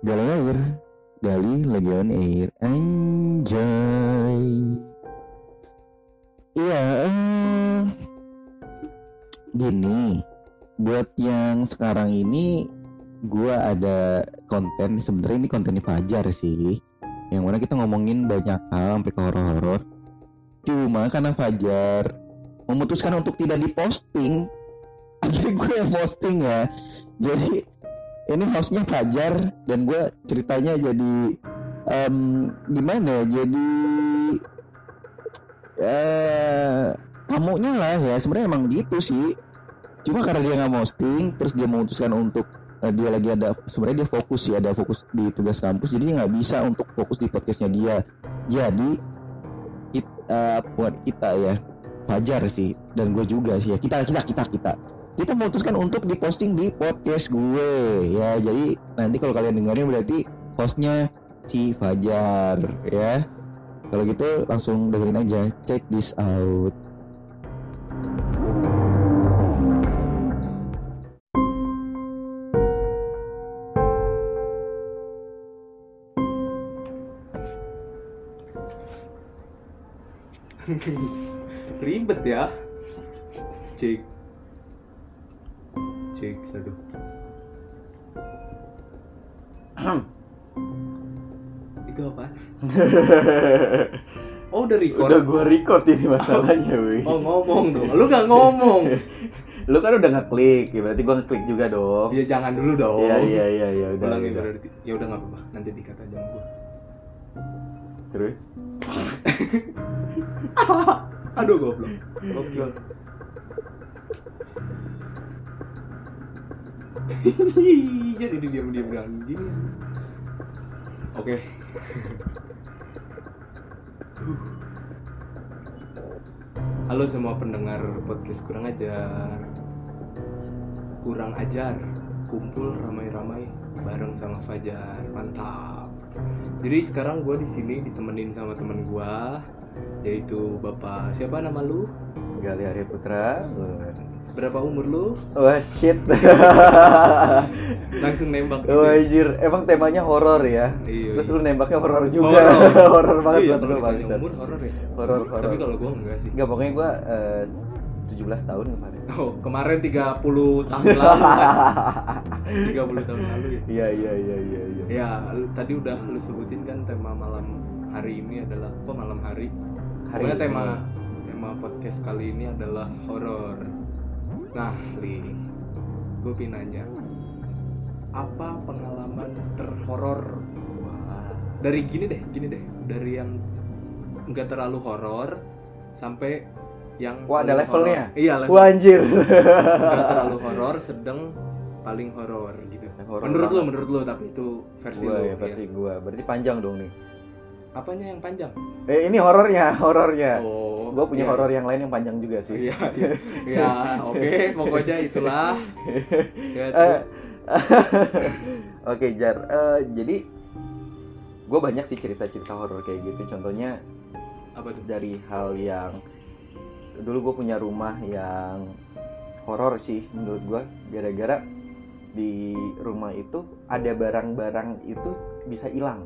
Galon Air Gali lagi on air Anjay. Iya eh, Gini Buat yang sekarang ini Gua ada konten sebenarnya ini kontennya Fajar sih Yang mana kita ngomongin banyak hal Sampai ke horor-horor. Cuma karena Fajar Memutuskan untuk tidak diposting Akhirnya gue yang posting ya. Jadi ini hostnya Fajar dan gue ceritanya jadi em, gimana ya jadi eh tamunya lah ya. Sebenarnya emang gitu sih. Cuma karena dia nggak posting terus dia memutuskan untuk eh, dia lagi ada sebenarnya dia fokus ya ada fokus di tugas kampus jadi dia nggak bisa untuk fokus di podcastnya dia. Jadi it- eh, buat kita ya Fajar sih dan gue juga sih ya. Kita kita kita kita kita memutuskan untuk diposting di podcast gue. Ya jadi nanti kalau kalian dengerin berarti hostnya si Fajar ya. Kalau gitu langsung dengerin aja. Check this out. Ribet ya. Cek Oh udah record. Udah gua record ini masalahnya, wih. Oh ngomong dong. Lu gak ngomong. Lu kan udah ngeklik, ya berarti gua ngeklik juga dong. Ya jangan dulu dong. Iya iya iya iya udah. Ulangin udah. berarti. Ya udah nggak apa-apa. Nanti dikata aja sama gua. Terus? Aduh goblok. Goblok. Jadi dia diam-diam gini. Oke. Halo semua pendengar podcast kurang ajar. Kurang ajar. Kumpul ramai-ramai bareng sama Fajar. Mantap. Jadi sekarang gue di sini ditemenin sama temen gue, yaitu Bapak siapa nama lu? Gali Arya Putra. Berapa umur lu? Wah shit. Langsung nembak. gitu. Wah anjir, emang temanya horor ya. Iya. Terus iya. lu nembaknya horor juga. Horor. horor banget Iya, buat lu bangsat. umur horor ya. Horor horor. Tapi kalau gue enggak sih. Enggak pokoknya gua eh, 17 tahun kemarin. Oh, kemarin 30 tahun lalu kan. 30 tahun lalu ya. Iya iya iya iya iya. Ya, tadi udah lu sebutin kan tema malam hari ini adalah apa malam hari? Hari Pokoknya ini. tema tema podcast kali ini adalah horor. Nah, Li, gue pengen nanya, apa pengalaman terhoror? Dari gini deh, gini deh, dari yang nggak terlalu horor sampai yang Wah, ada levelnya? Iya, level. Wah anjir. Nggak terlalu horor, sedang paling horor gitu. Menurut lu, banget. menurut lu, tapi itu versi gua lu. ya versi gua. Berarti panjang dong nih. Apanya yang panjang? Eh ini horornya, horornya. Oh, Gua punya iya. horor yang lain yang panjang juga sih. Iya, iya. ya, oke, pokoknya itulah. Ya, Eh, terus. Oke Jar, Eh, jadi gue banyak sih cerita-cerita horor kayak gitu. Contohnya apa tuh? dari hal yang dulu gue punya rumah yang horor sih menurut gue, gara-gara di rumah itu ada barang-barang itu bisa hilang.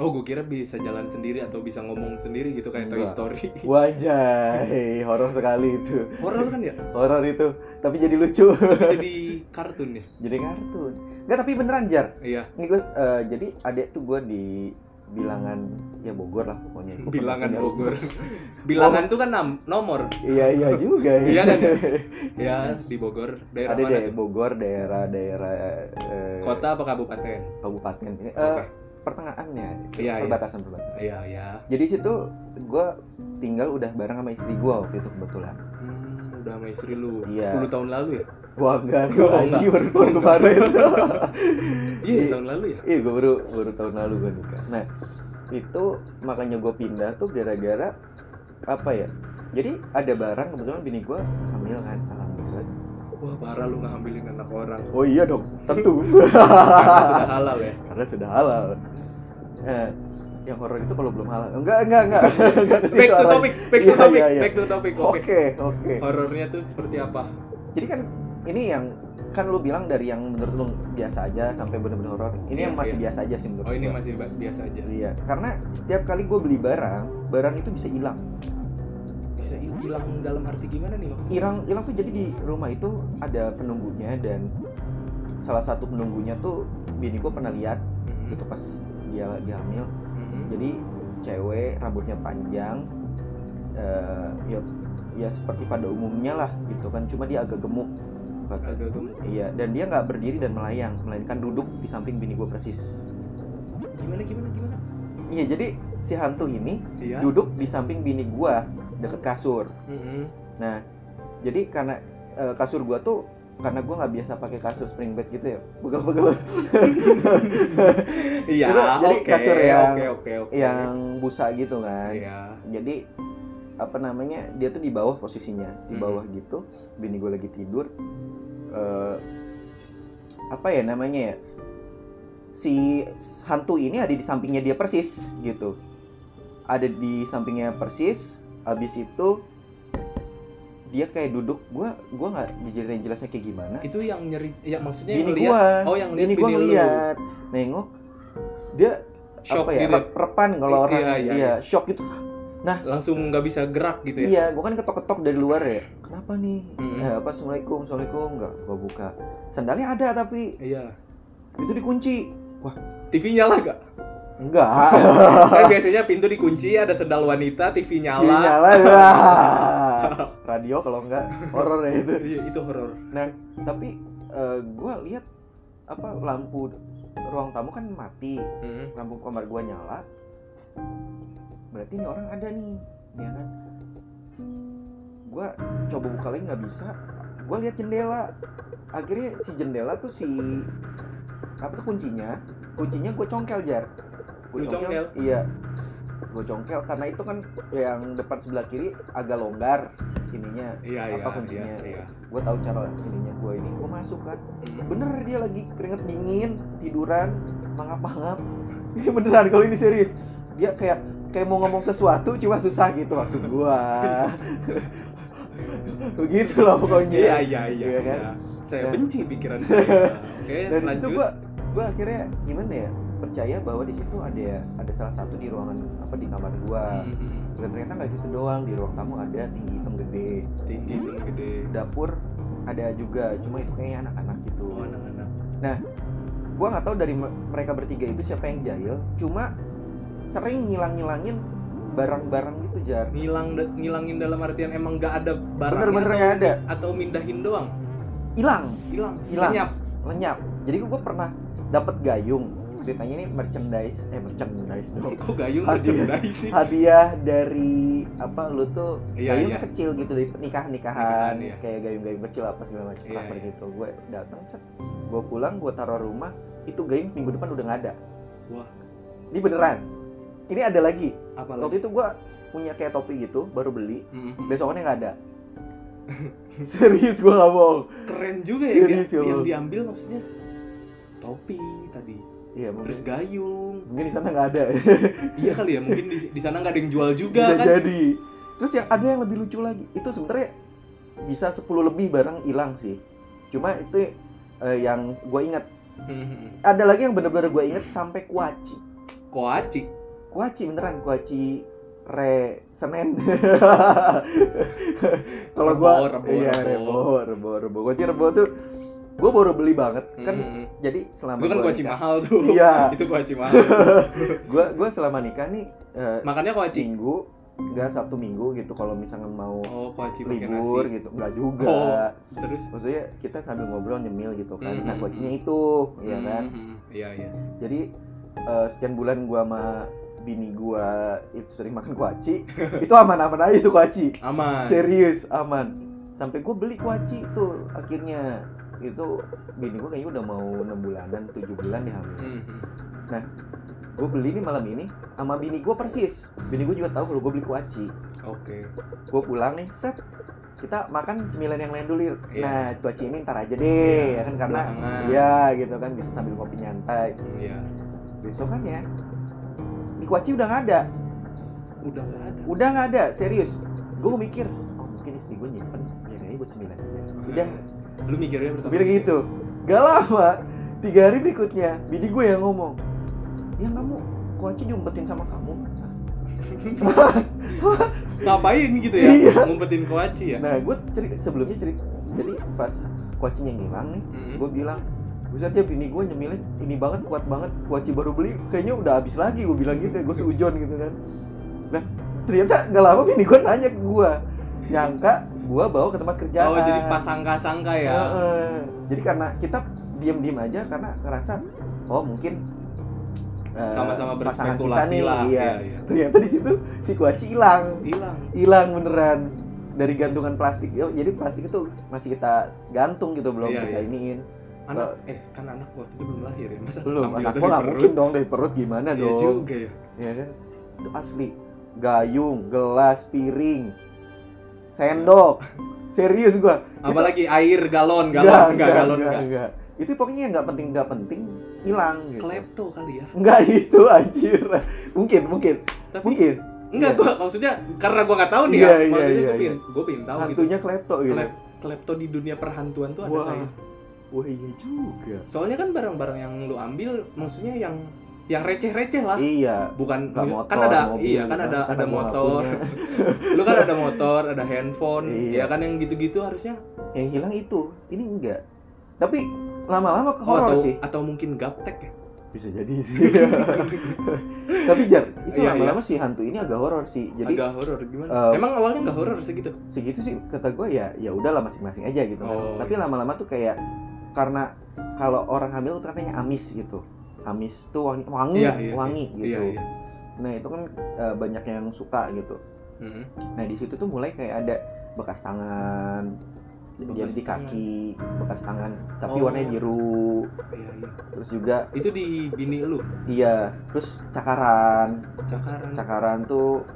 Oh, gue kira bisa jalan sendiri atau bisa ngomong sendiri gitu kayak Toy. Story. Wajah, horor sekali itu. Horor kan ya? Horor itu, tapi jadi lucu. Tapi jadi kartun ya? jadi kartun. Enggak, tapi beneran Jar. Iya. Ini gue eh, jadi adek tuh gue di bilangan ya Bogor lah pokoknya. Gua Bilangan Bogor. Bilangan tuh kan nam- nomor. iya iya juga. ya. Iya kan, ya? Ya, di Bogor. Daerah Ada mana? Bogor daerah-daerah eh, Kota apa kabupaten? kabupaten Eh, Oke. Pertengahannya Iya, iya. perbatasan perbatasan. Iya, iya. Jadi situ gue tinggal udah bareng sama istri gue waktu itu kebetulan. Hmm, udah sama istri lu. Iya. 10 tahun lalu ya? Wah enggak, Oh, gue enggak. baru tahun kemarin. Iya, Iya. tahun lalu ya? Iya, gue baru baru tahun lalu gue nikah. Nah, itu makanya gue pindah tuh gara-gara apa ya? Jadi ada barang kebetulan bini gue hamil kan. Wah, parah lu ngambilin anak orang. Oh iya dong, tentu. Karena sudah halal ya. Karena sudah halal. Eh, yang horor itu kalau belum halal. Enggak, enggak, enggak. enggak ke situ Back to topic, back to Iya, topic, iya, iya. back to topic. Oke. Oke. Horornya tuh seperti apa? Jadi kan ini yang kan lu bilang dari yang menurut lu biasa aja sampai bener-bener horor ini Iya, yang masih iya. biasa aja sih menurut Oh ini gua. masih biasa aja. iya karena setiap kali gue beli barang barang itu bisa hilang Bisa hilang dalam arti gimana nih maksudnya? hilang hilang tuh jadi di rumah itu ada penunggunya dan salah satu penunggunya tuh bini gue pernah lihat Mhm. gitu pas dia lagi hamil Mhm. jadi cewek rambutnya panjang eh, ya ya seperti pada umumnya lah gitu kan cuma dia agak gemuk agak gemuk. iya dan dia nggak berdiri dan melayang melainkan duduk di samping bini gue persis Gimana gimana gimana? iya jadi si hantu ini Iya. duduk di samping bini gue deket kasur Mhm. nah jadi karena eh, kasur gue tuh karena gue nggak biasa pakai kasur spring bed gitu ya pegel-pegel Iya. Jadi oke, kasur yang- oke oke oke. yang busa gitu kan Iya. jadi apa namanya dia tuh di bawah posisinya di Hmm. bawah gitu bini gue lagi tidur Eh, apa ya namanya ya si hantu ini ada di sampingnya dia persis gitu ada di sampingnya persis habis itu dia kayak duduk gua gua nggak dijelasin jelasnya kayak gimana Itu yang nyeri ya maksudnya bini yang ngeliat- gua Oh yang lihat bini gua bini lu. ngeliat nengok dia Shock apa ya gitu. rep- repan kalau Iya, orang iya, iya, iya. shock gitu Langsung nggak bisa gerak gitu ya. Iya, gua kan ketok-ketok dari luar ya. Kenapa nih? Mm-mm. Eh, apa assalamualaikum, assalamualaikum enggak? Gua buka. Sandalnya ada tapi Iya. itu dikunci. TV nyala gak? Enggak. kan biasanya pintu dikunci, ada sendal wanita, TV nyala. Iya, nyala. Wah. Radio kalau enggak horor ya itu. Iya, itu horor. Nah, tapi eh, gua lihat apa lampu ruang tamu kan mati, Mhm. lampu kamar gua nyala. Berarti ini orang ada nih, ya kan? Gua coba buka lagi nggak bisa. Gua lihat jendela. Akhirnya si jendela tuh si apa tuh kuncinya? Kuncinya gue congkel jar. Lu congkel? Iya. Gue congkel karena itu kan yang depan sebelah kiri agak longgar ininya. Iya, iya. Apa kuncinya? Iya, iya. Gue tahu cara ininya gue ini. Gue masuk kan. Mhm. Bener dia lagi keringet dingin, tiduran, mangap-mangap. Ini beneran kalau ini serius. Dia kayak kayak mau ngomong sesuatu cuma susah gitu maksud gua. Begitu lah pokoknya. Iya, iya, iya. Iya kan? iya. Saya Nah. benci pikiran saya. Oke, situ lanjut. gua gua akhirnya gimana ya? Percaya bahwa di situ ada ada salah satu di ruangan apa di kamar gua. Dan ternyata nggak situ doang, di ruang tamu ada tinggi hitam gede. Tinggi dan gede. Dapur ada juga, cuma itu kayaknya anak-anak gitu. Oh, anak-anak. gua nggak tahu dari me- mereka bertiga itu siapa yang jahil cuma sering ngilang-ngilangin barang-barang gitu jar Ngilang ngilangin dalam artian emang nggak ada barang Bener-bener nggak ada. atau mindahin doang. hilang Hilang. Hilang. Lenyap. lenyap jadi gua pernah dapat gayung ceritanya ini merchandise eh merchandise dong Kok gayung Hadiah. merchandise sih? hadiah dari apa lu tuh Iya, gayung iya. kecil gitu dari pernikahan nikahan Nikahan, iya. kayak gayung-gayung kecil apa segala macam Iya, apa iya. gitu gue datang set gue pulang gue taruh rumah itu gayung minggu depan udah nggak ada Wah. ini beneran ini ada lagi Apa waktu itu gue punya kayak topi gitu baru beli Mhm. besokannya nggak ada serius gue nggak bohong Keren juga ya Serius, ya yang diambil maksudnya topi tadi. Iya Terus mungkin gayung. mungkin di sana nggak ada. Iya kali ya, mungkin di, di sana nggak ada yang jual juga bisa kan. jadi. Terus yang ada yang lebih lucu lagi itu sebenarnya bisa 10 lebih barang hilang sih. Cuma itu eh, yang gue ingat. Mhm. ada lagi yang bener-bener gue inget sampai kuaci. Koaci. kuaci beneran kuaci re senen. Kalau Rebo, rebo, iya rebo rebo rebo kuaci rebo tuh gue baru beli banget kan Mhm. jadi selama Itu kan nikah- mahal tuh. Iya. itu koaci mahal. gue gue selama nikah nih eh, Makannya koaci. minggu enggak sabtu minggu gitu kalau misalnya mau Oh, libur nasi. gitu enggak juga Oh. Terus maksudnya kita sambil ngobrol nyemil gitu kan nah Mhm. kuacinya itu ya kan. Iya, iya. jadi eh, sekian bulan gua sama bini gua itu sering makan kuaci itu aman-aman aja itu kuaci Aman. serius aman sampai gue beli kuaci itu akhirnya itu bini gua kayaknya udah mau enam bulanan tujuh bulan ya hamil Mhm. gue beli nih malam ini sama bini gua persis. Bini gua juga tahu kalau gue beli kuaci. Oke. gue pulang nih set kita makan cemilan yang lain dulu Iya. nah kuaci ini ntar aja deh Iya, ya kan? Karena ya gitu kan bisa sambil kopi nyantai. Iya. besokannya di kuaci udah nggak ada. Udah nggak ada. udah nggak ada serius. Gue mikir oh mungkin istri gue nyimpen biar aja buat cemilan aja. Udah Lu mikirnya pertama bilang gitu gak lama tiga hari berikutnya bini gue yang ngomong ya kamu Koaci diumpetin sama kamu Ngapain gitu ya? Iya. Ngumpetin koaci ya? nah gue cerita sebelumnya cerita jadi pas Koacinya ngilang nih Mm-mm. gue bilang Buset ya bini gue nyemilin ini banget kuat banget Koaci baru beli kayaknya udah habis lagi gue bilang gitu ya gue seujon gitu kan nah ternyata gak lama bini gue nanya ke gue nyangka gue bawa ke tempat kerjaan Oh, jadi pasangka-sangka ya. Heeh. jadi karena kita diem-diem aja karena ngerasa oh mungkin eh, Sama-sama pasangan kita berspekulasi nih, lah. iya. Iya, iya. ternyata di situ si kuaci hilang Hilang. hilang beneran dari gantungan plastik jadi plastik itu masih kita gantung gitu belum Iya, kita iya. iniin Anak eh kan anak waktu itu belum lahir ya. Masa belum anak gua nggak mungkin dong dari perut gimana Iya dong juga ya. ya kan itu asli gayung gelas piring sendok serius gua Apalagi air galon, galon Nggak, enggak, nggak, galon nggak, enggak. nggak. itu pokoknya nggak penting nggak penting hilang gitu Klepto kali ya. Enggak itu anjir. Mungkin, mungkin, Tapi mungkin. enggak Iya. gua maksudnya karena gua nggak tahu nih Iya, ya. iya, Maksudnya iya, gua iya. pengen gua pengen tahu gitu. Hantunya klepto gitu. Klep, klepto di dunia perhantuan tuh ada Wah. kayak. Wah iya juga. Soalnya kan barang-barang yang lu ambil maksudnya yang yang receh-receh lah. Iya. Bukan Nggak motor, kan ada mobil, iya kan ada kan ada motor. lu kan ada motor, ada handphone, Iya. ya kan yang gitu-gitu harusnya Yang hilang itu. Ini enggak. Tapi lama-lama ke Oh, horor atau sih. atau mungkin gaptek ya. Bisa jadi sih. Tapi Jar, itu Iya, lama-lama si hantu ini agak horor sih. Jadi Agak horor gimana? eh, Emang awalnya nggak horor segitu? segitu sih kata gue ya ya udahlah masing-masing aja gitu kan. Oh, Tapi iya. lama-lama tuh kayak karena kalau orang hamil tuh katanya amis gitu. Amis tuh wangi wangi, Iya, iya, wangi gitu. Iya, iya. Nah itu kan eh, banyak yang suka gitu. Mhm. Nah di situ tuh mulai kayak ada bekas tangan, jadi Bekas di kaki, bekas tangan, tapi Oh. warnanya biru. Iya, iya. Terus juga Itu di bini lu, iya, terus cakaran, cakaran. cakaran tuh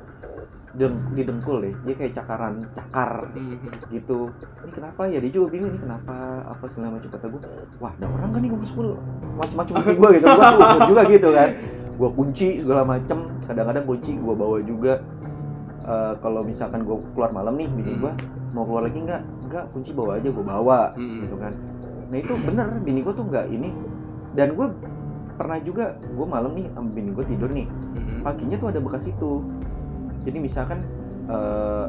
deng- di dengkul deh, dia kayak cakaran cakar Mhm. gitu. Ini kenapa ya? Dia juga bingung ini kenapa apa segala macam kata gue. Wah ada orang kan nih ngumpul macam-macam bikin gue gitu. Gue tuh juga gitu kan. Gue kunci segala macem. Kadang-kadang kunci gue bawa juga. Eh, kalau misalkan gue keluar malam nih, bini Hmm. gue mau keluar lagi nggak? Nggak, kunci bawa aja gue bawa Hmm. gitu kan. Nah itu bener, bini gue tuh nggak ini. Dan gue pernah juga, gue malam nih, sama bini gue tidur nih. Mhm. Paginya tuh ada bekas itu. Jadi misalkan eh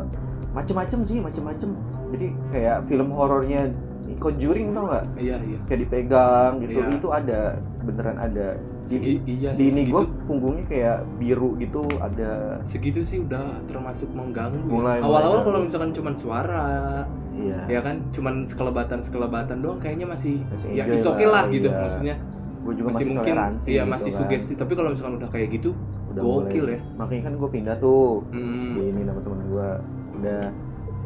macem-macem sih, macem-macem. Jadi kayak film horornya Conjuring tau nggak? Iya, iya. Kayak dipegang gitu, Iya. itu ada beneran ada. Di, Segi, iya di sih, ini segitu, gue punggungnya kayak biru gitu, ada. segitu sih udah termasuk mengganggu. ya. Mulai- Awal-awal kalau misalkan cuma suara, Iya. ya kan, cuman sekelebatan sekelebatan doang, kayaknya masih, Masih ya is okay lah gitu, iya. maksudnya Gue juga masih, masih, mungkin, toleransi. iya gitu masih kan. sugesti. Tapi kalau misalkan udah kayak gitu, Udah gokil mulai. ya. Makanya kan gue pindah tuh Hmm. di ini sama temen gue. Udah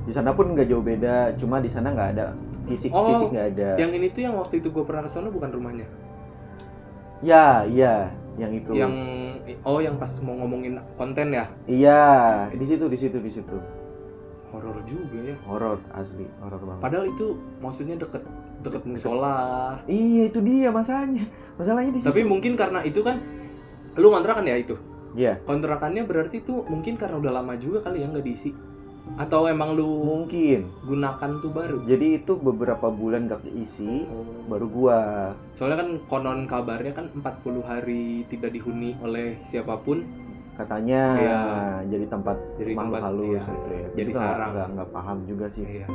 di sana pun nggak jauh beda, cuma di sana nggak ada fisik Oh, fisik nggak ada. Yang ini tuh yang waktu itu gue pernah ke sana bukan rumahnya. Ya, iya, yang itu. Yang oh yang pas mau ngomongin konten ya, Iya, di situ, di situ, di situ. horor juga ya. Horor asli, horor banget. Padahal itu maksudnya deket deket musola. Iya, itu dia masalahnya. Masalahnya di situ. Tapi mungkin karena itu kan lu kontrakan ya itu. Iya. Kontrakannya berarti tuh mungkin karena udah lama juga kali ya nggak diisi. Atau emang lu mungkin. gunakan tuh baru. Jadi itu beberapa bulan gak diisi, baru gua. Soalnya kan konon kabarnya kan 40 hari tidak dihuni oleh siapa pun Katanya Iya. jadi tempat jadi makhluk tempat halus iya, gitu ya. Jadi nggak- sarang. nggak paham juga sih. Iya.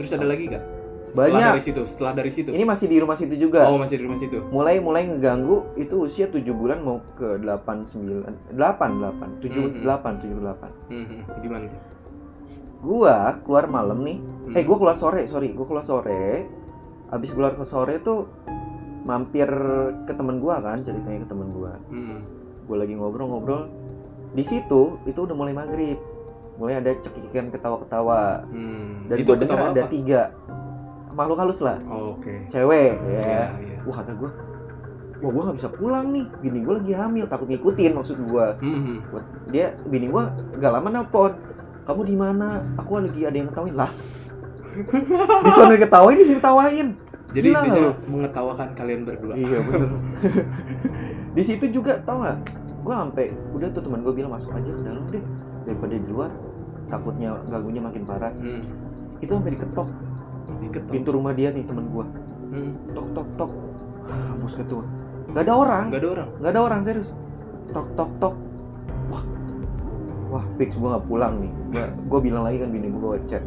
Terus ada lagi gak? Setelah Banyak. dari situ, setelah dari situ. Ini masih di rumah situ juga. Oh, masih di rumah situ. Mulai mulai ngeganggu itu usia 7 bulan mau ke 8 9 8 8 7 Hmm. 8 7 8. Hmm, gimana tuh? Gua keluar malam nih Hmm. Eh, gue keluar sore, sorry, gue keluar sore. Abis keluar ke sore tuh mampir ke temen gua kan, ceritanya ke temen gua. Hmm. Gue lagi ngobrol-ngobrol. Di situ itu udah mulai maghrib, mulai ada cekikan ketawa-ketawa. Hmm. Dan itu gue dengar ketawa ada apa? tiga makhluk halus lah, Oh, Oke. cewek Iya, ya. iya. Wah kata gue, wah gue nggak bisa pulang nih, bini gue lagi hamil, takut ngikutin maksud gua. Hmm. Dia bini gua nggak lama nelpon, kamu di mana? Aku lagi ada yang ngetawain lah. di sana ketawain, di sini tawain. Jadi Gila intinya lu. mengetawakan kalian berdua. Iya bener. di situ juga tau nggak? Gue sampai udah tuh teman gue bilang masuk aja ke dalam deh daripada di luar takutnya ganggunya makin parah. Hmm. Itu sampai diketok. Diketok pintu rumah dia nih temen gua. Hmm. tok tok tok. Hapus gitu nggak ada orang. Nggak ada orang? Nggak ada orang serius. Tok tok tok. Wah. Wah fix gua nggak pulang nih. Gua, gua bilang lagi kan bini gua gua chat.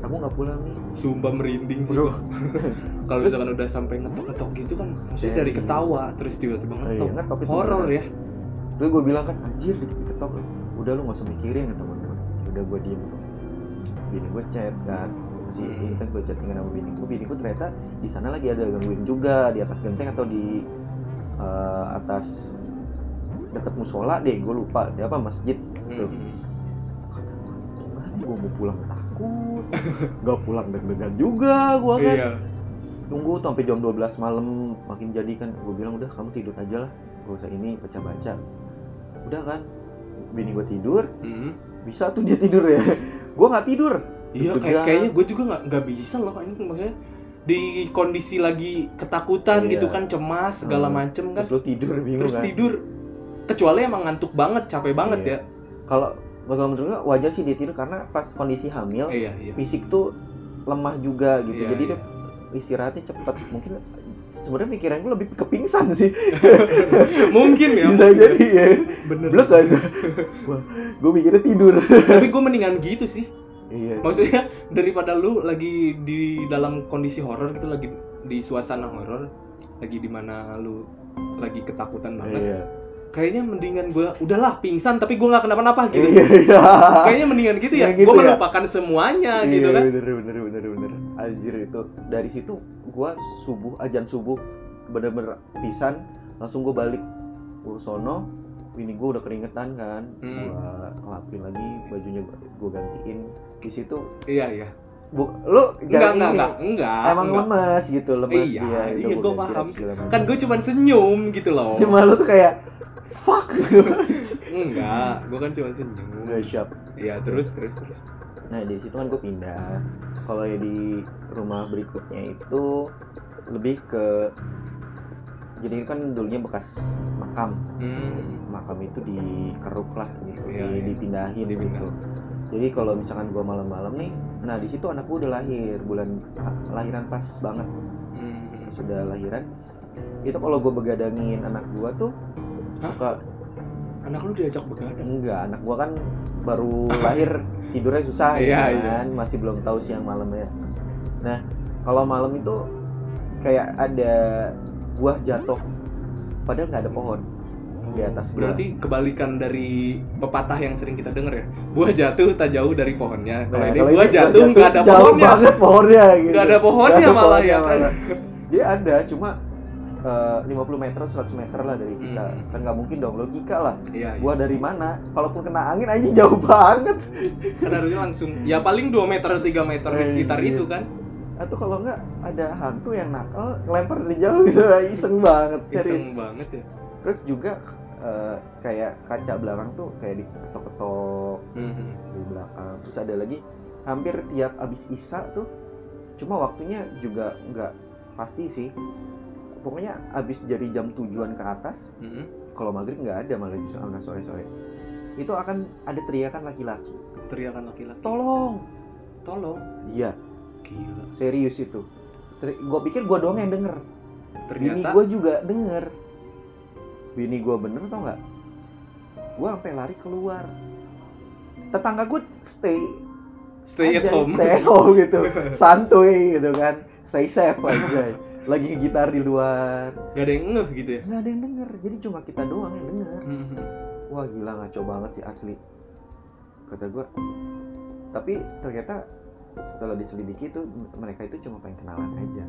Aku nggak pulang nih. Sumpah merinding sih Bro. kalau misalkan udah sampai ngetok-ngetok gitu kan maksudnya Iya. dari ketawa terus tiba-tiba Oh, iya, ngetok. ngetok horor ya. Terus gue bilang kan anjir diketok. Udah lu gak usah mikirin kata teman gue udah gue diem. Bini gue chat kan si Hmm. kan gue chattingan sama bini gue bini gue ternyata di sana lagi ada gangguin juga di atas genteng atau di eh, atas dekat musola deh gue lupa. Di apa masjid. Tuh. Hmm. gimana gue mau pulang takut? Gak pulang deg-degan juga gue kan. Iya. Tunggu sampai jam 12 malam makin jadi kan. Gue bilang udah kamu tidur aja lah. Gak usah ini baca-baca. Udah kan bini gue tidur. Hmm. bisa tuh dia tidur ya. Gue nggak tidur iya kayak kayaknya gue juga nggak nggak bisa loh ini maksudnya di kondisi lagi ketakutan Iya. gitu kan cemas segala Hmm. macem kan. Terus lu tidur bingung terus kan? tidur kecuali emang ngantuk banget capek banget Iya. ya. Kalau kalau menurut gue wajar sih dia tidur karena pas kondisi hamil iya iya. fisik tuh lemah juga gitu. Iya, jadi iya. dia istirahatnya cepet. Mungkin sebenarnya pikiran gue lebih ke pingsan sih. Mungkin ya bisa mungkin jadi ya. Bener aja. Wah gue mikirnya tidur. Tapi gue mendingan gitu sih iya. Maksudnya daripada lu lagi di dalam kondisi horor gitu lagi di suasana horor lagi di mana lu lagi ketakutan banget iya. kayaknya mendingan gue udahlah pingsan tapi gue nggak kenapa-napa gitu. Iya iya. Kayaknya mendingan gitu ya gitu gue ya? melupakan semuanya gitu Iya, kan. bener bener bener bener. Anjir itu. Dari situ gua subuh ajan subuh bener-bener pisan langsung gua balik gua bini gua udah keringetan kan. Hmm. gua ngelapin lagi bajunya gua gantiin. Di situ iya iya. Bu, lu enggak enggak ini, enggak enggak emang enggak. lemes gitu lemes Iya, dia iya, gua ganti paham. kan gue cuma senyum gitu loh. Si malu tuh kayak fuck. Enggak gue kan cuma senyum. Udah siap. Iya terus terus terus. Nah di situ kan gue pindah. Kalau ya di rumah berikutnya itu lebih ke jadi kan dulunya bekas makam. hmm. Makam itu dikeruk lah gitu, Iya, di- iya. dipindahin Dipindah. gitu. Jadi kalau misalkan gue malam-malam nih, nah di situ anak gue udah lahir bulan lahiran pas banget Hmm. sudah lahiran. Itu kalau gue begadangin anak gue tuh Hah? suka anak lu diajak begadang enggak anak gue kan baru lahir tidurnya susah Iya, ya kan masih belum tahu siang malamnya nah kalau malam itu kayak ada buah jatuh padahal nggak ada pohon di atas gua. berarti kebalikan dari pepatah yang sering kita denger ya buah jatuh tak jauh dari pohonnya kalau Nah, ini kalau buah ini jatuh nggak ada jauh pohonnya banget pohonnya gitu. nggak ada pohonnya Nggak ada malah ya kan malah. dia ada cuma eh, 50 meter 100 meter lah dari kita Hmm. kan nggak mungkin dong logika lah iya iya. buah dari mana kalaupun kena angin aja jauh banget kan harusnya langsung ya paling 2 meter 3 meter di Eh, sekitar iya. itu kan atau kalau nggak ada hantu yang nakal ngelempar dari jauh gitu. Iseng banget serius. iseng banget ya. Terus juga eh, kayak kaca belakang tuh kayak diketok-ketok Mhm. di belakang. Terus ada lagi hampir tiap abis isa tuh cuma waktunya juga nggak pasti sih. Pokoknya abis dari jam tujuan ke atas Mhm. kalau maghrib nggak ada malah justru anak sore sore itu akan ada teriakan laki-laki. Teriakan laki-laki. Tolong! Tolong? Iya gila. Serius itu. Gue pikir gue doang yang denger. Bini ternyata gue juga denger. Bini gue bener tau nggak? Gue sampai lari keluar. Tetangga gue stay stay at aja, home. stay at home gitu. Santuy gitu kan. Stay safe aja lagi gitar di luar. Gak ada yang ngeh gitu ya? Nggak ada yang denger. Jadi cuma kita doang yang denger. Mhm. wah gila ngaco banget sih asli. Kata gue tapi ternyata setelah diselidiki itu mereka itu cuma pengen kenalan aja.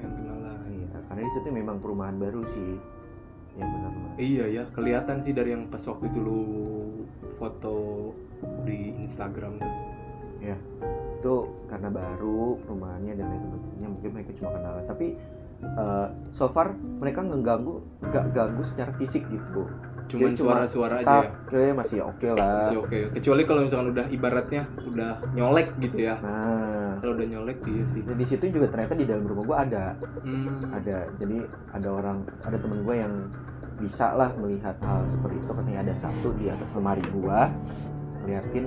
Yang kenalan. Iya karena di situ memang perumahan baru sih. Yang benar-benar Iya ya, kelihatan sih dari yang pas waktu itu lu foto di Instagram tuh. itu karena baru perumahannya dan lain sebagainya mungkin mereka cuma kenalan. Tapi eh, so far mereka ngeganggu nggak ganggu secara fisik gitu Cuman suara-suara aja ya. masih oke lah Masih oke. Kecuali kalau misalkan udah ibaratnya udah nyolek gitu ya. nah Kalau udah nyolek iya sih. dan di situ juga ternyata di dalam rumah gua ada Hmm. ada jadi ada orang ada temen gue yang bisa lah melihat hal seperti itu katanya ada satu di atas lemari gua ngeliatin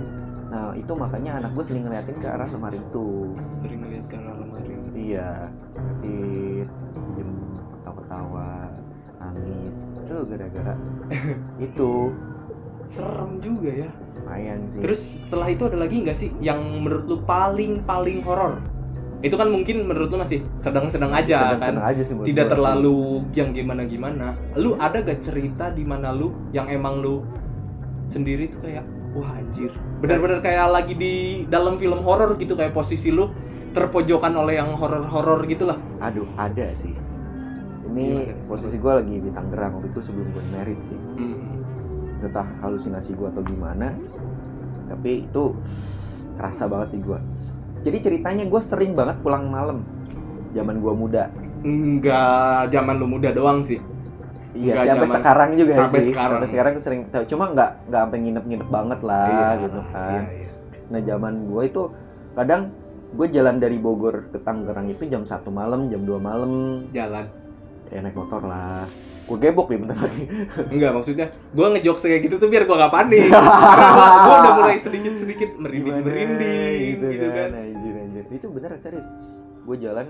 nah itu makanya anak gue sering ngeliatin ke arah lemari itu Sering ngeliat ke arah lemari. iya diem ketawa-ketawa nangis itu gara-gara itu. Serem juga ya. Lumayan sih. Terus setelah itu ada lagi nggak sih yang menurut lu paling paling horor? Itu kan mungkin menurut lu masih sedang-sedang aja kan? Seneng-seneng aja sih tidak gua. terlalu yang gimana gimana lu ada gak cerita di mana lu yang emang lu sendiri tuh kayak wah anjir. Benar-benar kayak lagi di dalam film horor gitu kayak posisi lu terpojokan oleh yang horor-horor gitu lah aduh ada sih ini Gimana? posisi gue lagi di Tangerang waktu itu sebelum gue merit sih. Entah halusinasi gue atau gimana tapi itu kerasa banget di gue jadi ceritanya gue sering banget pulang malam zaman gue muda. Enggak zaman lu muda doang sih. Iya sih, sampai zaman- sekarang juga sampai sih. sekarang. sampai sekarang gue sering cuma nggak nggak sampai nginep-nginep banget lah gitu kan. iya, iya. nah zaman gue itu kadang gue jalan dari Bogor ke Tangerang itu jam satu malam jam 2 malam. Jalan ya naik motor lah. Gue gebok nih bentar lagi. Enggak maksudnya gua ngejokes kayak gitu tuh biar gua gak panik. Karena gua udah mulai sedikit-sedikit merinding merinding gitu, kan. anjir anjir. Itu bener serius. Gue jalan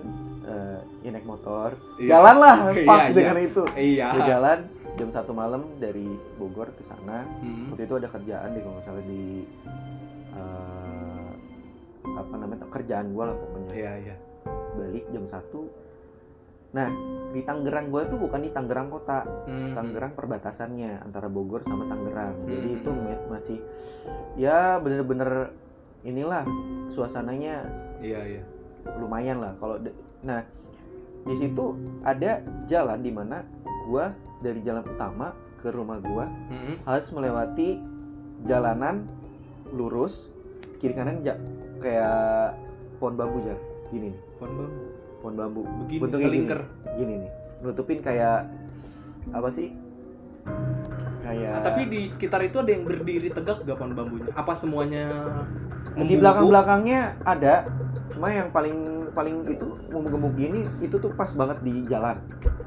eh, ya naik motor. Iya. jalan lah Iya, fuck iya. dengan itu. Iya. Gue jalan jam satu malam dari Bogor ke sana. Hmm. waktu itu ada kerjaan di kalau nggak salah di eh, apa namanya kerjaan gue lah pokoknya. Iya iya. Balik jam satu nah di Tangerang gue tuh bukan di Tangerang kota Hmm. Tangerang perbatasannya antara Bogor sama Tangerang jadi Hmm. itu me- masih ya bener-bener inilah suasananya iya iya lumayan lah kalau nah di situ ada jalan di mana gua dari jalan utama ke rumah gua Hmm. harus melewati jalanan lurus kiri kanan ja- kayak pohon bambu jar gini nih pohon bambu pohon bambu. Begini Bentuknya gini. kelingker. gini nih. Nutupin kayak apa sih? Kayak Ah, tapi di sekitar itu ada yang berdiri tegak gak pohon bambunya? Apa semuanya di belakang belakangnya ada cuma yang paling paling itu gemuk gini itu tuh pas banget di jalan.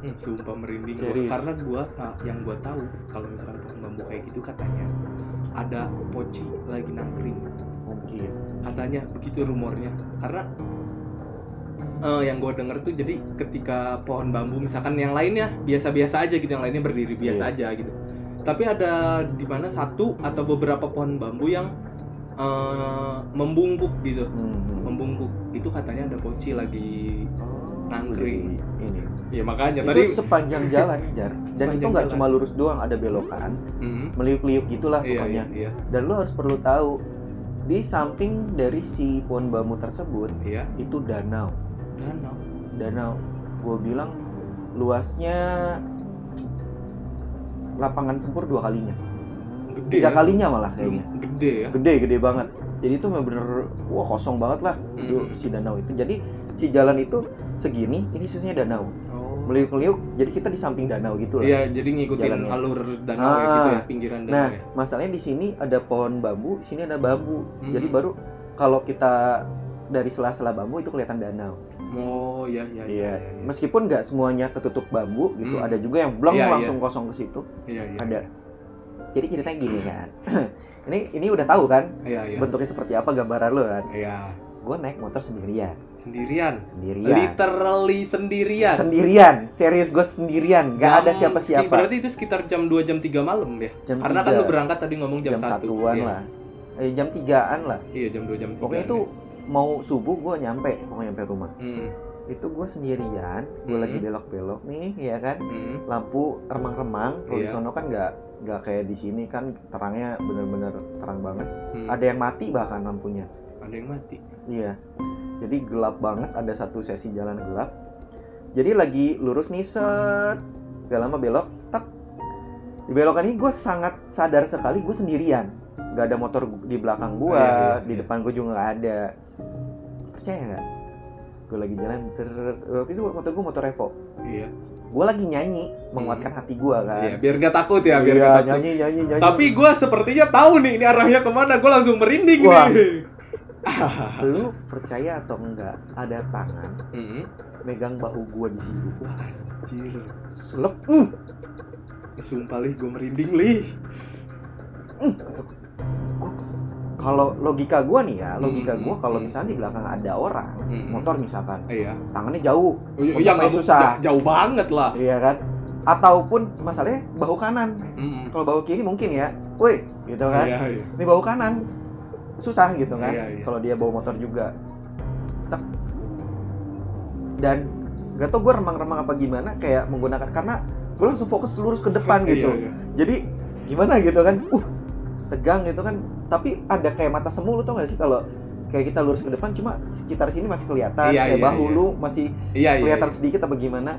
Hmm, sumpah merinding gua. Karena gua ta- yang gua tahu kalau misalkan pohon bambu kayak gitu katanya ada poci lagi nangkring. Mungkin. Katanya begitu rumornya. Karena eh, yang gue denger tuh jadi ketika pohon bambu misalkan yang lainnya biasa-biasa aja gitu yang lainnya berdiri biasa Iya. aja gitu. Tapi ada di mana satu atau beberapa pohon bambu yang eh, membungkuk gitu. Hmm. membungkuk. Itu katanya ada poci lagi Nangkring. ini. Ya makanya itu tadi sepanjang jalan jar. Dan itu nggak cuma lurus doang ada belokan. Hmm, meliuk-liuk gitulah iya, pokoknya. iya. Dan lu harus perlu tahu di samping dari si pohon bambu tersebut iya. itu danau danau danau gue bilang luasnya lapangan sempur dua kalinya gede tiga ya? kalinya malah kayaknya gede ya gede gede banget jadi itu bener-bener wah kosong banget lah Hmm. si danau itu jadi si jalan itu segini ini sisinya danau oh. meliuk-meliuk jadi kita di samping danau gitu lah Iya, jadi ngikutin Jalannya. alur danau ya gitu Ah. ya, pinggiran danau nah ya. masalahnya di sini ada pohon bambu sini ada bambu Hmm. jadi baru kalau kita dari sela-sela bambu itu kelihatan danau Oh, iya iya iya meskipun nggak semuanya ketutup bambu gitu Hmm. ada juga yang blong Iya, iya. langsung kosong ke situ Iya, iya. ada jadi ceritanya gini kan ini ini udah tahu kan Iya, iya. bentuknya seperti apa gambaran lo kan Iya. gue naik motor sendirian Sendirian. sendirian Literally sendirian. sendirian serius gue sendirian gak ada Jam- siapa-siapa Berarti itu sekitar jam 2 jam 3 malam ya. jam Karena kan tiga, lu berangkat tadi ngomong jam, jam 1. satuan Iya. lah eh, jam tigaan lah Iya, jam 2 jam 3. pokoknya itu mau subuh gue nyampe pokoknya nyampe rumah Hmm. itu gue sendirian gue Hmm. lagi belok-belok nih ya kan Hmm. lampu remang-remang kalau di Iya. sono kan nggak nggak kayak di sini kan terangnya bener-bener terang banget Hmm. ada yang mati bahkan lampunya ada yang mati. Iya. Jadi gelap banget, ada satu sesi jalan gelap. Jadi lagi lurus nih set, gak lama belok, tak. Di belokan ini gue sangat sadar sekali gue sendirian. Gak ada motor di belakang gue, Iya, iya, di iya. depan gue juga gak ada. Percaya nggak? Gue lagi jalan, ter... waktu itu motor gue motor Evo. Iya. Gue lagi nyanyi, menguatkan hati gue kan. Iya, biar gak takut ya, biar Iya, gak takut. nyanyi, nyanyi, nyanyi. Tapi gue sepertinya tahu nih ini arahnya ke mana. Gue langsung merinding Wah. nih. lu percaya atau enggak ada tangan Hmm. megang bahu gue di situ. Wah, anjir. Selep, uh, Sumpah lih, gue merinding lih. Kalau logika gua nih ya logika Hmm, gua kalau hmm. misalnya di belakang ada orang Hmm. motor misalkan Iya. tangannya jauh Iya, Untuk iya, nggak- susah. ja- jauh banget lah. iya kan ataupun masalahnya bahu kanan Mm-mm. kalau bahu kiri mungkin ya woi gitu kan Iya, iya. ini bahu kanan susah gitu kan Iya, iya. kalau dia bawa motor juga dan gak tau gue remang-remang apa gimana kayak menggunakan karena gue langsung fokus lurus ke depan gitu Iya, iya. jadi gimana gitu kan uh tegang gitu kan tapi ada kayak mata semu lu tau gak sih kalau kayak kita lurus ke depan cuma sekitar sini masih kelihatan Iya, kayak iya, bahu iya. lu masih Iya, iya. kelihatan iya. sedikit apa gimana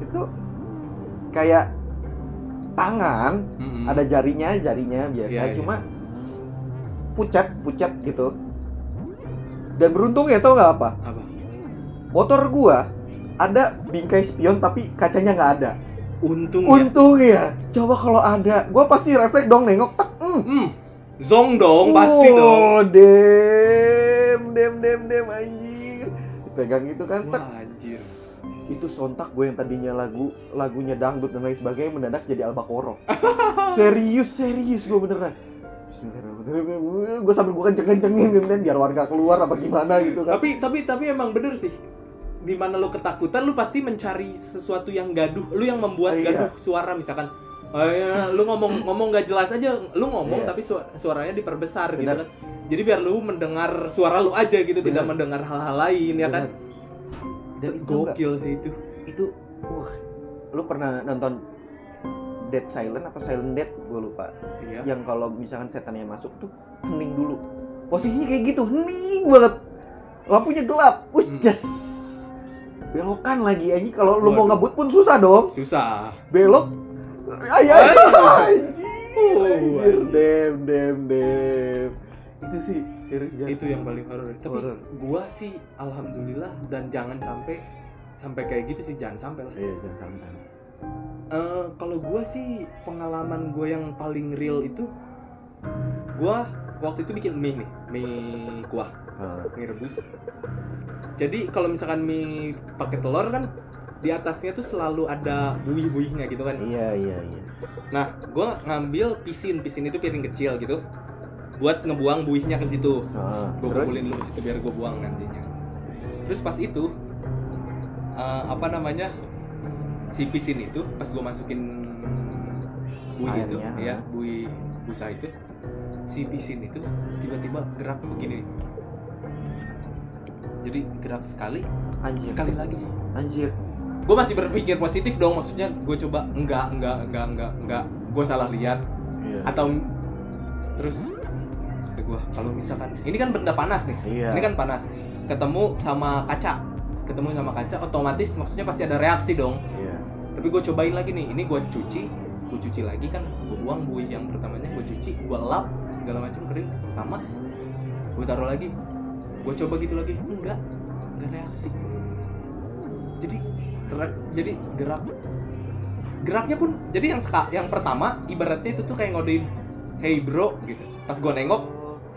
itu kayak tangan Mm-mm. ada jarinya jarinya biasa Iya, iya. cuma pucat pucat gitu dan beruntung ya tau nggak apa apa? motor gua ada bingkai spion tapi kacanya nggak ada Untung ya. untung ya coba kalau ada gua pasti refleks dong nengok tak hmm. Hmm. Zong dong, pasti Oh, dong. dem dem dem dem anjir dipegang itu kan Wah, anjir. itu sontak gue yang tadinya lagu lagunya dangdut dan lain sebagainya mendadak jadi albakoro serius serius gue beneran Bismillahirrahmanirrahim gue sambil gue kenceng kencengin gitu kan biar warga keluar apa gimana gitu kan Tapi tapi tapi emang bener sih. Di mana lu ketakutan, lu pasti mencari sesuatu yang gaduh. Lu yang membuat Iya. gaduh suara misalkan. Oh, ya, lu ngomong ngomong gak jelas aja, lu ngomong Iya. tapi su- suaranya diperbesar gitu Benar. kan. Jadi biar lu mendengar suara lu aja gitu, tidak Benar. mendengar hal-hal lain ya kan. dan itu enggak, Gokil sih itu. itu wah lu pernah nonton Dead Silent apa Silent Dead gue lupa Iya. yang kalau misalkan setannya masuk tuh hening dulu posisinya kayak gitu hening banget lampunya gelap Hmm. wih jas belokan lagi aja kalau lu mau ngebut pun susah dong Susah. belok ay ay Ay. anjir Oh, anjir anjir. dem dem dem itu sih serius jangan Itu yang paling horor. Tapi Horor. gua sih alhamdulillah dan jangan sampai sampai kayak gitu sih jangan sampai lah. iya jangan sampai Eh, kalau gue sih pengalaman gue yang paling real itu gue waktu itu bikin mie nih mie kuah Ah, mie rebus jadi kalau misalkan mie pakai telur kan di atasnya tuh selalu ada buih-buihnya gitu kan. Iya iya iya. Nah gue ngambil pisin. Pisin itu piring kecil gitu. Buat ngebuang buihnya ke situ. Ah, gue kumpulin dulu ke situ biar gue buang nantinya. Terus pas itu eh, apa namanya si pisin itu pas gue masukin buih itu Airnya, ya ah. buih busa itu si pisin itu tiba-tiba gerak begini. Jadi gerak sekali anjir. sekali lagi. Anjir gue masih berpikir positif dong maksudnya gue coba enggak enggak enggak enggak enggak. Gue salah lihat. Iya. Atau terus gue kalau misalkan ini kan benda panas nih. Iya. Ini kan panas. Ketemu sama kaca. Ketemu sama kaca otomatis maksudnya pasti ada reaksi dong. Iya. Tapi gue cobain lagi nih ini gue cuci gue cuci lagi kan gue buang buih yang pertamanya gue cuci gue lap segala macam kering sama. Gue taruh lagi. Gue coba gitu lagi enggak enggak reaksi. Jadi gerak jadi gerak. Geraknya pun jadi yang seka, yang pertama ibaratnya itu tuh kayak ngodein hey bro gitu. Pas gue nengok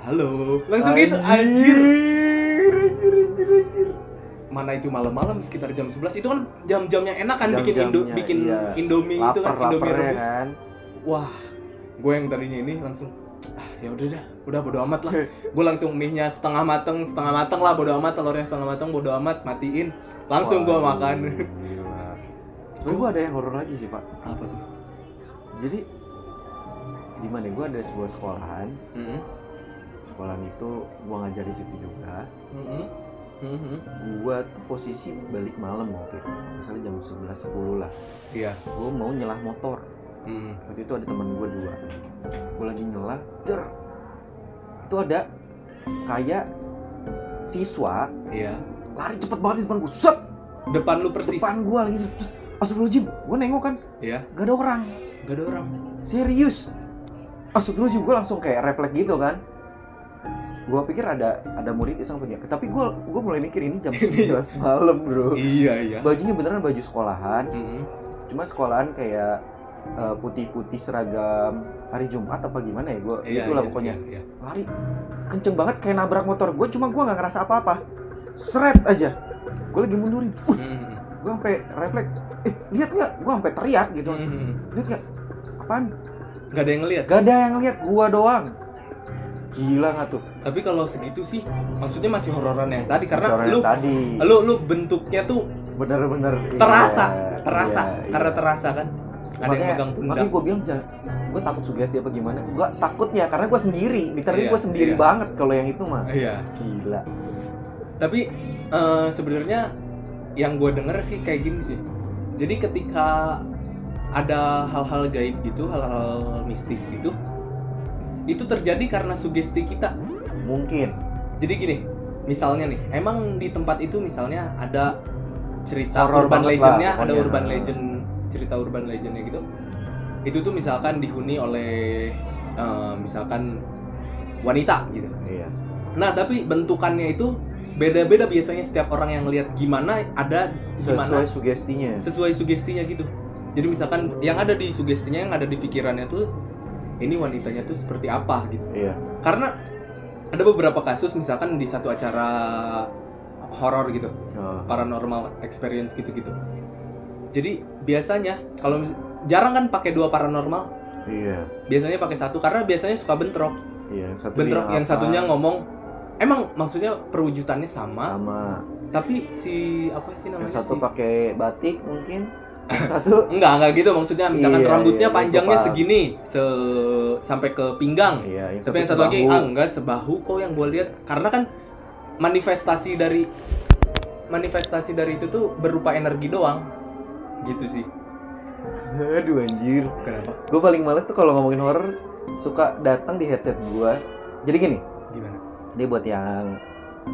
halo. Langsung gitu anjir anjir. anjir anjir mana itu malam-malam sekitar jam 11 itu kan jam-jam yang enak kan bikin indo bikin iya. indomie itu kan indomie ya rebus. kan. Wah gue yang tadinya ini langsung ah ya udah dah. Udah bodo amat lah. Gue langsung mie nya setengah mateng setengah mateng lah bodo amat. Telurnya setengah mateng bodo amat. Matiin. Langsung gue makan. Sebenernya gue ada yang horor lagi sih pak. Apa tuh? Jadi di mana gue ada sebuah sekolahan. Mm-mm. sekolahan itu gue ngajar di situ juga. Mm-mm. Mm-mm. gue tuh posisi balik malam waktu itu. Misalnya jam 11 10 lah. Iya. Gue mau nyelah motor Mm. waktu itu ada teman gue dua. Gue lagi nyelah cer itu ada kayak siswa iya. lari cepet banget di depan gue set! Depan lu persis. Depan gue lagi Astagfirullahaladzim gue nengok kan? Iya. Gak ada orang. Gak ada orang. Serius? Astagfirullahaladzim gue langsung kayak refleks gitu kan. Gue pikir ada ada murid iseng punya tapi gue gue mulai mikir ini jam 11 malam bro. Iya iya. Bajunya beneran baju sekolahan. Mm-mm. cuma sekolahan kayak putih-putih seragam hari Jumat apa gimana ya? Gue iya itulah iya, pokoknya. iya, iya. lari kenceng banget kayak nabrak motor. Gue cuma gue nggak ngerasa apa-apa. Seret aja. Gue lagi mundurin. Uh, Mm-mm. gue sampai refleks. Eh lihat nggak? Gue sampai teriak gitu. Mm-mm. lihat nggak? Apaan? Gak ada yang ngeliat? Gak ada yang lihat gue doang. Gila nggak tuh? Tapi kalau segitu sih, maksudnya masih hororan yang tadi karena yang lu tadi. lu lu bentuknya tuh bener-bener iya, terasa, terasa iya, karena iya. terasa kan. Ada yang makanya, pegang pundak. makanya gue bilang jangan gue takut sugesti apa gimana gue takutnya karena gue sendiri literally Iya, gue sendiri iya. banget kalau yang itu mah Iya. gila Tapi eh, sebenarnya yang gue denger sih kayak gini sih. Jadi ketika ada hal-hal gaib gitu, hal-hal mistis gitu, itu terjadi karena sugesti kita. mungkin Jadi gini, misalnya nih, emang di tempat itu misalnya ada cerita Horor urban legendnya, ada urban legend, cerita urban legendnya gitu. Itu tuh misalkan dihuni oleh eh, misalkan wanita gitu. iya Nah, tapi bentukannya itu beda-beda biasanya setiap orang yang lihat gimana ada gimana sesuai sugestinya sesuai sugestinya gitu. Jadi misalkan yang ada di sugestinya yang ada di pikirannya tuh ini wanitanya tuh seperti apa gitu. iya Karena ada beberapa kasus misalkan di satu acara horor gitu, Oh, paranormal experience gitu-gitu. Jadi biasanya kalau jarang kan pakai dua paranormal, iya biasanya pakai satu karena biasanya suka bentrok. iya satu bentrok yang apa, satunya ngomong emang maksudnya perwujudannya sama, sama tapi si apa sih yang namanya satu sih? pakai batik mungkin yang satu Enggak, enggak gitu maksudnya misalkan Iya, rambutnya iya, panjangnya paham. segini se sampai ke pinggang. iya yang Tapi yang satu lagi ah enggak sebahu kok yang gue lihat karena kan manifestasi dari manifestasi dari itu tuh berupa energi doang. Gitu sih. aduh anjir Kenapa? gue paling males tuh kalau ngomongin horror suka datang di headset gue jadi gini Gimana? ini buat yang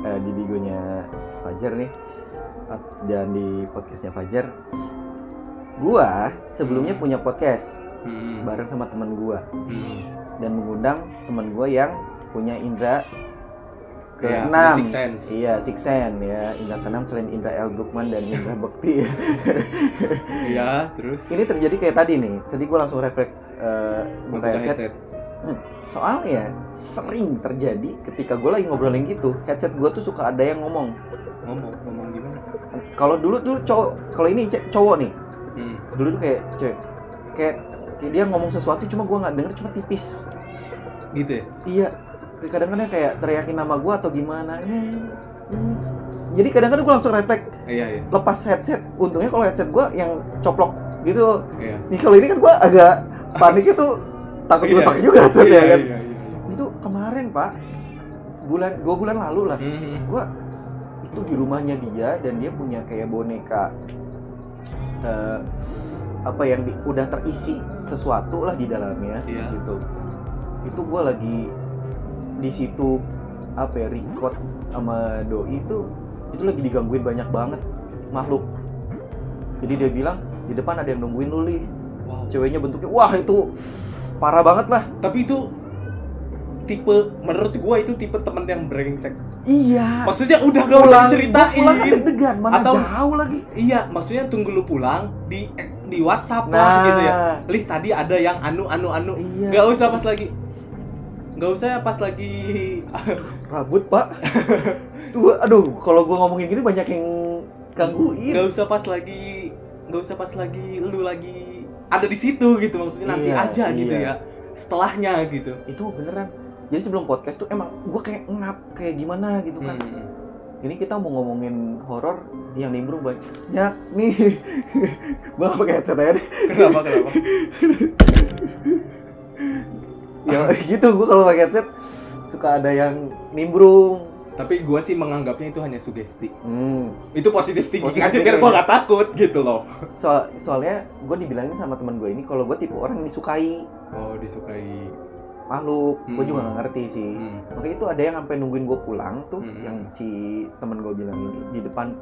eh, di bigonya Fajar nih dan di podcastnya Fajar gua sebelumnya Hmm. punya podcast Hmm. bareng sama teman gua Hmm. dan mengundang teman gua yang punya indra Iya, keenam Six Sense. iya six sense ya. Indra keenam selain indra L. Brookman dan indra Bekti. Iya, terus? Ini terjadi kayak tadi nih. Tadi gua langsung refleks eh, buka headset. headset. soalnya sering terjadi ketika gue lagi ngobrolin gitu headset gue tuh suka ada yang ngomong. Ngomong, ngomong gimana? kalau dulu dulu cowok kalau ini cowok nih. Hmm. dulu tuh kayak cewek kayak, kayak dia ngomong sesuatu cuma gue nggak denger cuma tipis. Gitu ya? iya kadang-kadang kayak teriakin nama gue atau gimana Hmm, hmm. jadi kadang-kadang gue langsung refleks Iya, iya. lepas headset untungnya kalau headset gue yang coplok gitu Iya. nih kalau ini kan gue agak panik itu takut Iya. rusak juga headset Iya, ya kan iya, iya, iya. itu kemarin pak bulan dua bulan lalu lah Hmm. gua itu di rumahnya dia dan dia punya kayak boneka eh, apa yang di- udah terisi sesuatu lah di dalamnya Iya. gitu itu gua lagi di situ apa ya record sama doi itu itu lagi digangguin banyak banget makhluk jadi dia bilang di depan ada yang nungguin lu Li." Wow. ceweknya bentuknya wah itu parah banget lah Tapi itu tipe menurut gua itu tipe temen yang brengsek. iya Maksudnya udah gak usah pulang diceritain. pulang kan deg-degan mana Atau- jauh lagi Iya, maksudnya tunggu lu pulang di di WhatsApp nah lah gitu ya. Lih tadi ada yang anu anu anu. iya Gak usah pas lagi. Gak usah pas lagi. rambut pak tuh aduh kalau gua ngomongin gini banyak yang gangguin Gak usah pas lagi. Gak usah pas lagi lu lagi ada di situ gitu maksudnya nanti Iya, aja gitu iya. ya. Setelahnya gitu. itu beneran jadi sebelum podcast tuh emang gua kayak ngap kayak gimana gitu kan Hmm. ini kita mau ngomongin horor yang nimbrung banyak nih gua nggak pakai headset aja deh Kenapa kenapa? ya gitu gua kalau pakai headset suka ada yang nimbrung Tapi gua sih menganggapnya itu hanya sugesti. hmm. Itu positif thinking Positive aja biar gua gak takut gitu loh. soal soalnya gue dibilangin sama teman gue ini kalau gue tipe orang yang disukai Oh, disukai. makhluk gue Hmm. juga nggak ngerti sih Hmm. makanya itu ada yang sampai nungguin gue pulang tuh Hmm. yang si temen gue bilang ini di depan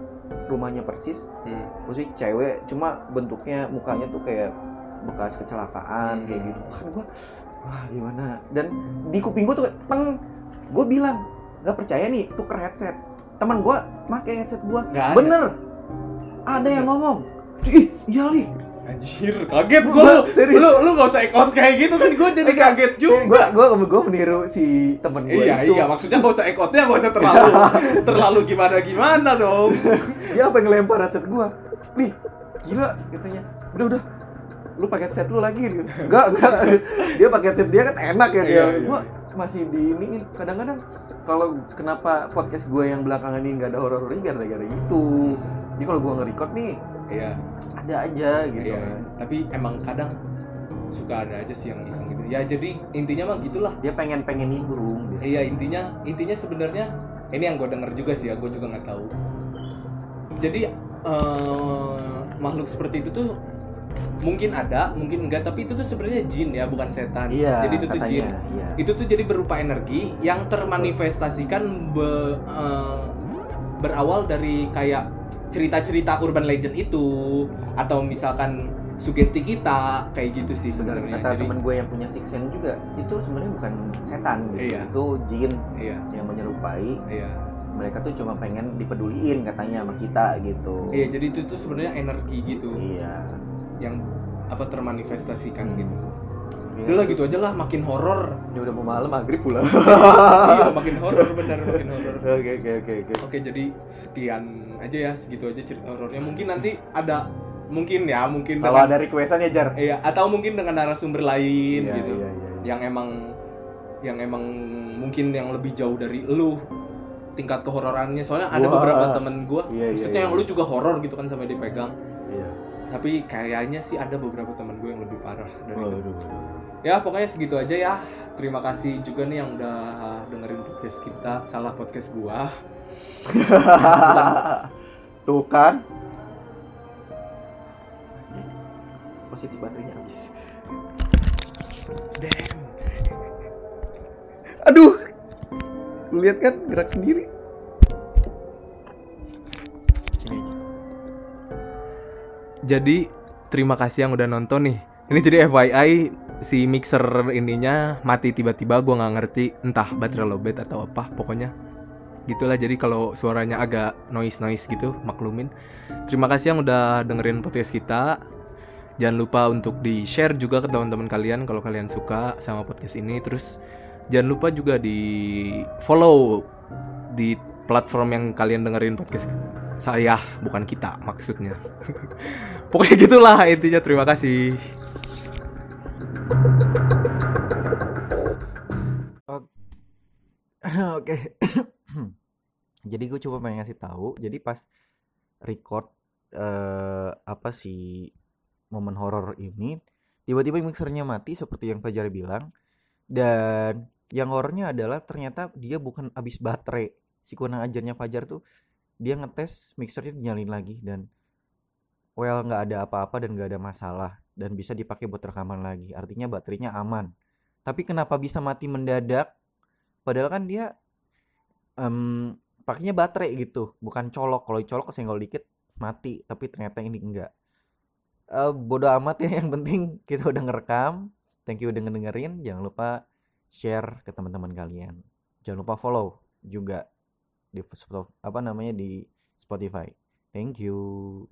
rumahnya persis Hmm. terus cewek cuma bentuknya mukanya tuh kayak bekas kecelakaan Hmm. kayak gitu kan gue wah gimana? Dan di kuping gue tuh peng gue bilang nggak percaya nih tuker headset. Teman gue pakai headset gue bener. Ada yang ngomong. Ih iya li. Anjir, kaget lu. serius. Lu lu gak usah ekot kayak gitu kan gua jadi kaget gue juga. gue gue meniru si temen gue Iya, itu. iya, maksudnya gak usah ekotnya, gak usah terlalu terlalu gimana-gimana dong. dia apa yang ngelempar headset gue li gila katanya. Udah udah lu pakai headset lu lagi. Enggak enggak dia pakai headset dia kan enak ya dia. Iya, iya. gua masih di ini kadang-kadang kalau kenapa podcast gue yang belakangan ini nggak ada horor-horornya gara-gara itu. Jadi kalau gue nge-record nih iya. ada aja gitu. Iya kan. tapi emang kadang suka ada aja sih yang iseng gitu. Ya jadi intinya mah gitulah. Dia pengen pengen nimbrung gitu. iya intinya intinya sebenarnya ini yang gue denger juga sih ya gue juga nggak tahu. Jadi eh, makhluk seperti itu tuh mungkin ada mungkin enggak tapi itu tuh sebenarnya jin ya bukan setan. Iya jadi itu tuh katanya jin. iya. Itu tuh jadi berupa energi yang termanifestasikan be- eh, berawal dari kayak cerita-cerita urban legend itu atau misalkan sugesti kita kayak gitu sih Benar, sebenarnya. kata jadi temen gue yang punya six sense juga itu sebenarnya bukan setan. Gitu Iya. itu jin iya. yang menyerupai. Iya. Mereka tuh cuma pengen dipeduliin katanya sama kita gitu. Iya jadi itu tuh sebenarnya energi gitu. Iya yang apa termanifestasikan Hmm. gitu Iya. udah lah gitu aja lah makin horor Ini udah mau malam maghrib pula iya makin horor bener makin horor oke oke oke oke Oke jadi sekian aja ya segitu aja cerita horornya mungkin nanti ada mungkin ya mungkin kalau dengan ada requestan ya jar iya atau mungkin dengan narasumber lain Iya, gitu iya, iya. yang emang yang emang mungkin yang lebih jauh dari lu tingkat kehororannya soalnya ada Wah. beberapa temen gua Iya, iya, maksudnya iya. yang lu juga horor gitu kan sampai dipegang Iya. Tapi kayaknya sih ada beberapa temen gue yang lebih parah dari itu Waduh, waduh. ya pokoknya segitu aja ya terima kasih juga nih yang udah dengerin podcast kita salah podcast gua Tuh kan. Positif baterainya habis. damn Aduh. Lu lihat kan gerak sendiri. Jadi terima kasih yang udah nonton nih. Ini jadi FYI si mixer ininya mati tiba-tiba gua nggak ngerti entah baterai lowbat atau apa pokoknya. Gitulah jadi kalau suaranya agak noise noise gitu maklumin. Terima kasih yang udah dengerin podcast kita. Jangan lupa untuk di share juga ke teman-teman kalian kalau kalian suka sama podcast ini. Terus jangan lupa juga di follow di platform yang kalian dengerin podcast saya bukan kita maksudnya pokoknya gitulah intinya terima kasih Oke. jadi gue coba pengen ngasih tahu. Jadi pas record eh apa sih momen horor ini, tiba-tiba mixernya mati seperti yang Fajar bilang. Dan yang horornya adalah ternyata dia bukan habis baterai. Si kurang ajarnya Fajar tuh dia ngetes mixernya dinyalin lagi dan well nggak ada apa-apa dan nggak ada masalah dan bisa dipakai buat rekaman lagi. Artinya baterainya aman. Tapi kenapa bisa mati mendadak? Padahal kan dia em pakainya baterai gitu, bukan colok. Kalau colok kesenggol dikit mati, tapi ternyata ini enggak. Eh bodo amat ya, yang penting kita udah ngerekam. Thank you udah ngedengerin. Jangan lupa share ke teman-teman kalian. Jangan lupa follow juga di apa namanya di Spotify. Thank you.